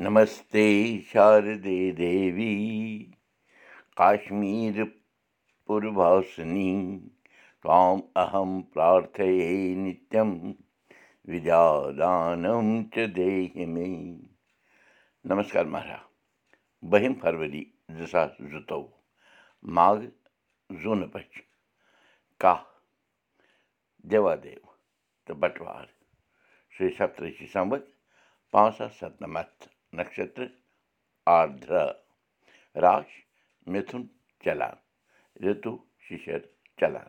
नमस्ते शारदे देवी। काश्मीरपुरभासिनी त्वाम् अहं प्रार्थये نمس دیٖشمیٖسنیہ च देहि मे। नमस्कार महाराज। बहिम फरवरी जसा زٕ ساس जून مگر का? देवादेव دو बटवार श्री सप्तऋषि संवत पाँच ساس سَتنَمَتھ سَتنَمَتھ نَشتر آدھرا راش مِتھُن چلان رِتوٗ شِشر چلان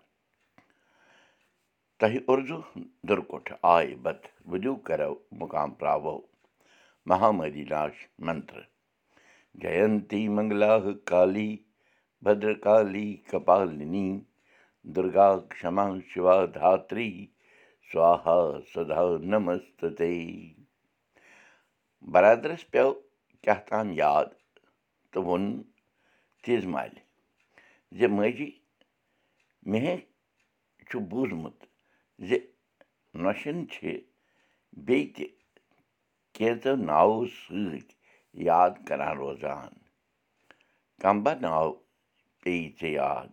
تۄہہِ اُردو دُرکُٹھ آے بت وُدو کَرو مُقام پراوو مہامری راش منتر جینتی منگلا کالی بدرکالی کپالنی دُرگا کما شِوا دھاتری سوہا سدا نمستے برادرَس پیٚو کیٛاہ تام یاد تہٕ ووٚن تیٖژ مالہِ زِ ماجی مے چھُ بوٗزمُت زِ نۄشَن چھِ بیٚیہِ تہِ کینٛژو ناوو سۭتۍ یاد کَران روزان کَمبا ناو پیٚیہِ ژےٚ یاد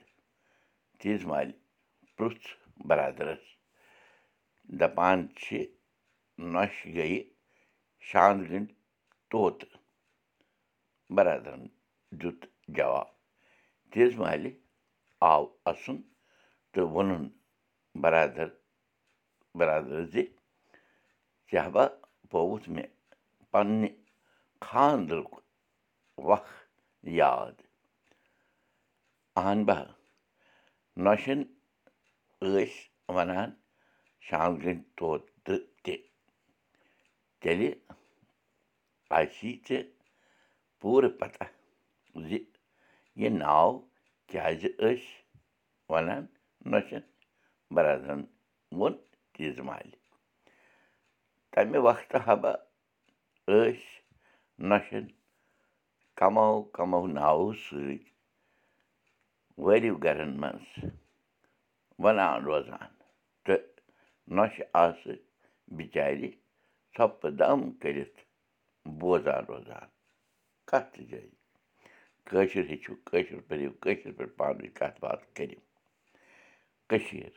تیٖژ مالہِ پرُٛژھ بَرادَرَس دَپان چھِ نۄشہِ گٔیہِ شانٛد گٔنٛڈۍ طوطہٕ بَرادَرَن دیُت جواب تیٖژ مالہِ آو اَسُن تہٕ ووٚنُن بَرادَر بَرادَر زِ چاہبا پوٚوُتھ مےٚ پنٛنہِ خانٛدرُک وق یاد اہن با نۄشَن ٲسۍ وَنان شانٛد گٔنٛڈۍ طوطہٕ تہِ تیٚلہِ آسی ژےٚ پوٗرٕ پَتہ زِ یہِ ناو کیٛازِ ٲسۍ وَنان نۄشَن بَرادرَن ووٚن تیٖژ مالہِ تَمہِ وقتہٕ حبہ ٲسۍ نۄشَن کَمو کَمو ناوو سۭتۍ وٲرِو گَرَن منٛز وَنان روزان تہٕ نۄشہِ آسہٕ بِچارِ ژھۄپہٕ دَم کٔرِتھ بوزان روزان کَتھ جایہِ کٲشِر ہیٚچھِو کٲشِر پٔرِو کٲشِر پٲٹھۍ پانہٕ ؤنۍ کَتھ باتھ کٔرِو کٔشیٖر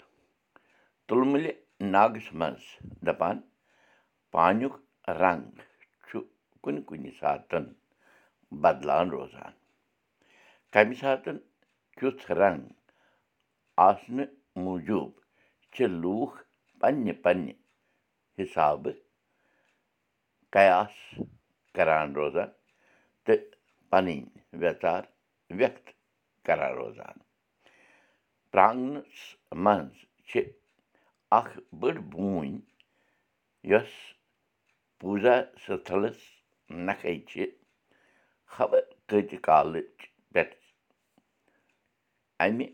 تُلمُلہِ ناگَس منٛز دَپان پانیُک رنٛگ چھُ کُنہِ کُنہِ ساتَن بَدلان روزان کَمہِ ساتہٕ کیُتھ رنٛگ آسنہٕ موٗجوٗب چھِ لوٗکھ پنٛنہِ پنٛنہِ حِسابہٕ روزان تہٕ پَنٕنۍ وٮ۪ژار وٮ۪کھ کَران روزان پرٛانٛگنَس منٛز چھِ اَکھ بٔڑ بوٗنۍ یۄس پوٗزا سٕتھلَس نَکھَے چھِ خبر کۭتہِ کالٕچ پٮ۪ٹھ اَمہِ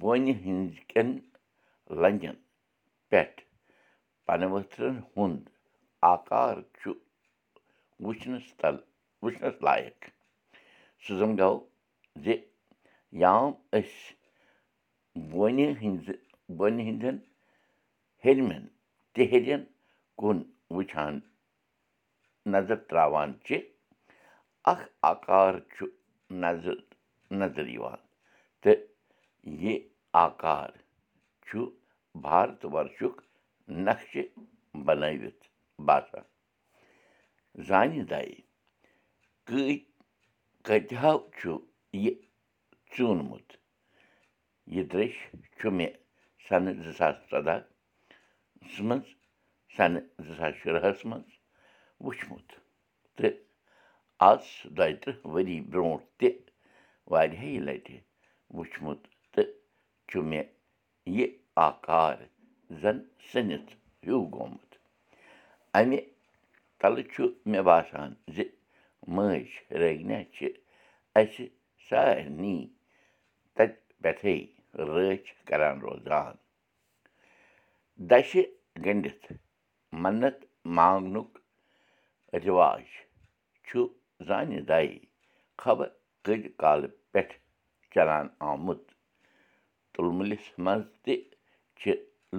بونہِ ہِنٛز کٮ۪ن لنٛجَن پٮ۪ٹھ پَنہٕ ؤتھرَن ہُنٛد آکار چھُ وٕچھنَس تَل وٕچھنَس لایق۔ سُہ زَن گوٚو زِ یام أسۍ بونہِ ہِنٛزِ بونہِ ہِنٛدٮ۪ن ہیٚرمٮ۪ن تِہرٮ۪ن کُن وٕچھان نظر ترٛاوان چھِ۔ اَکھ آکار چھُ نظر نظر یِوان تہٕ یہِ آکار چھُ بھارت وَرشُک نقشہِ بَنٲوِتھ باسان زانہِ دَے کۭتۍ کۭتِہو چھُ یہِ ژوٗنمُت یہِ درٛیش چھُ مےٚ سَنہٕ زٕ ساس ژۄدہَس منٛز سَنہٕ زٕ ساس شُراہَس منٛز وٕچھمُت تہٕ آز دۄیہِ تٕرٛہ ؤری برٛونٛٹھ تہِ واریاہہِ لَٹہِ وٕچھمُت تہٕ چھُ مےٚ یہِ آکار زَن سٔنِتھ ہیوٗ گوٚمُت اَمہِ تَلہٕ چھُ مےٚ باسان زِ مٲج رٲگنہ چھِ اَسہِ سارنٕے تَتہِ پٮ۪ٹھَے رٲچھ کَران روزان دَشہِ گٔنٛڈِتھ مَنت مانٛگنُک رِواج چھُ زانہِ دَے خبر کٔتۍ کالہٕ پٮ۪ٹھ چَلان آمُت تُلمُلِس منٛز تہِ چھِ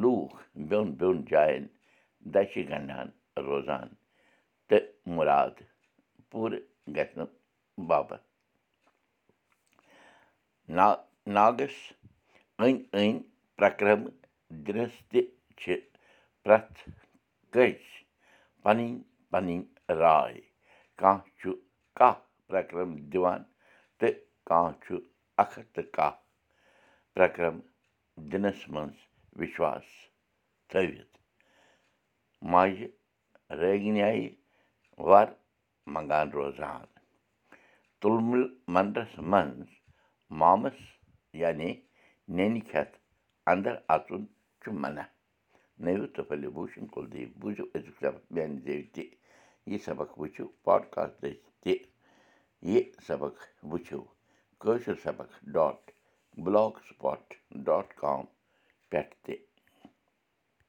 لوٗکھ بیٚون بیٚون جایَن دَچھِ گَنٛڈان روزان تہٕ مُراد پوٗرٕ گژھنہٕ باپتھ نا ناگَس أنٛدۍ أنٛدۍ پرٛٮ۪کرمہٕ دِنَس تہِ چھِ پرٛٮ۪تھ کٲنٛسہِ پَنٕنۍ پَنٕنۍ راے کانٛہہ چھُ کاہ پرٛٮ۪کرم دِوان تہٕ کانٛہہ چھُ اَکھ تہٕ کاہ پرٛٮ۪کرم دِنَس منٛز وِشواس تھٲوِتھ ماجہِ رٲگِنیایہِ وَر منٛگان روزان تُلمُل مَنٛدرَس منٛز مامَس یعنی نِنہِ کھٮ۪تھ اَنٛدر اَژُن چھُ مَنع نٔوِو تہٕ پھٔلِو بوٗشِن کُلدیپ بوٗزِو أزیُک سبق میٛانہِ زیٚوِ تہِ یہِ سبق وٕچھِو پاڈکاسٹٕچ تہِ یہِ سبق وٕچھِو کٲشُر سبق dot blogspot dot com پٮ۪ٹھ تہِ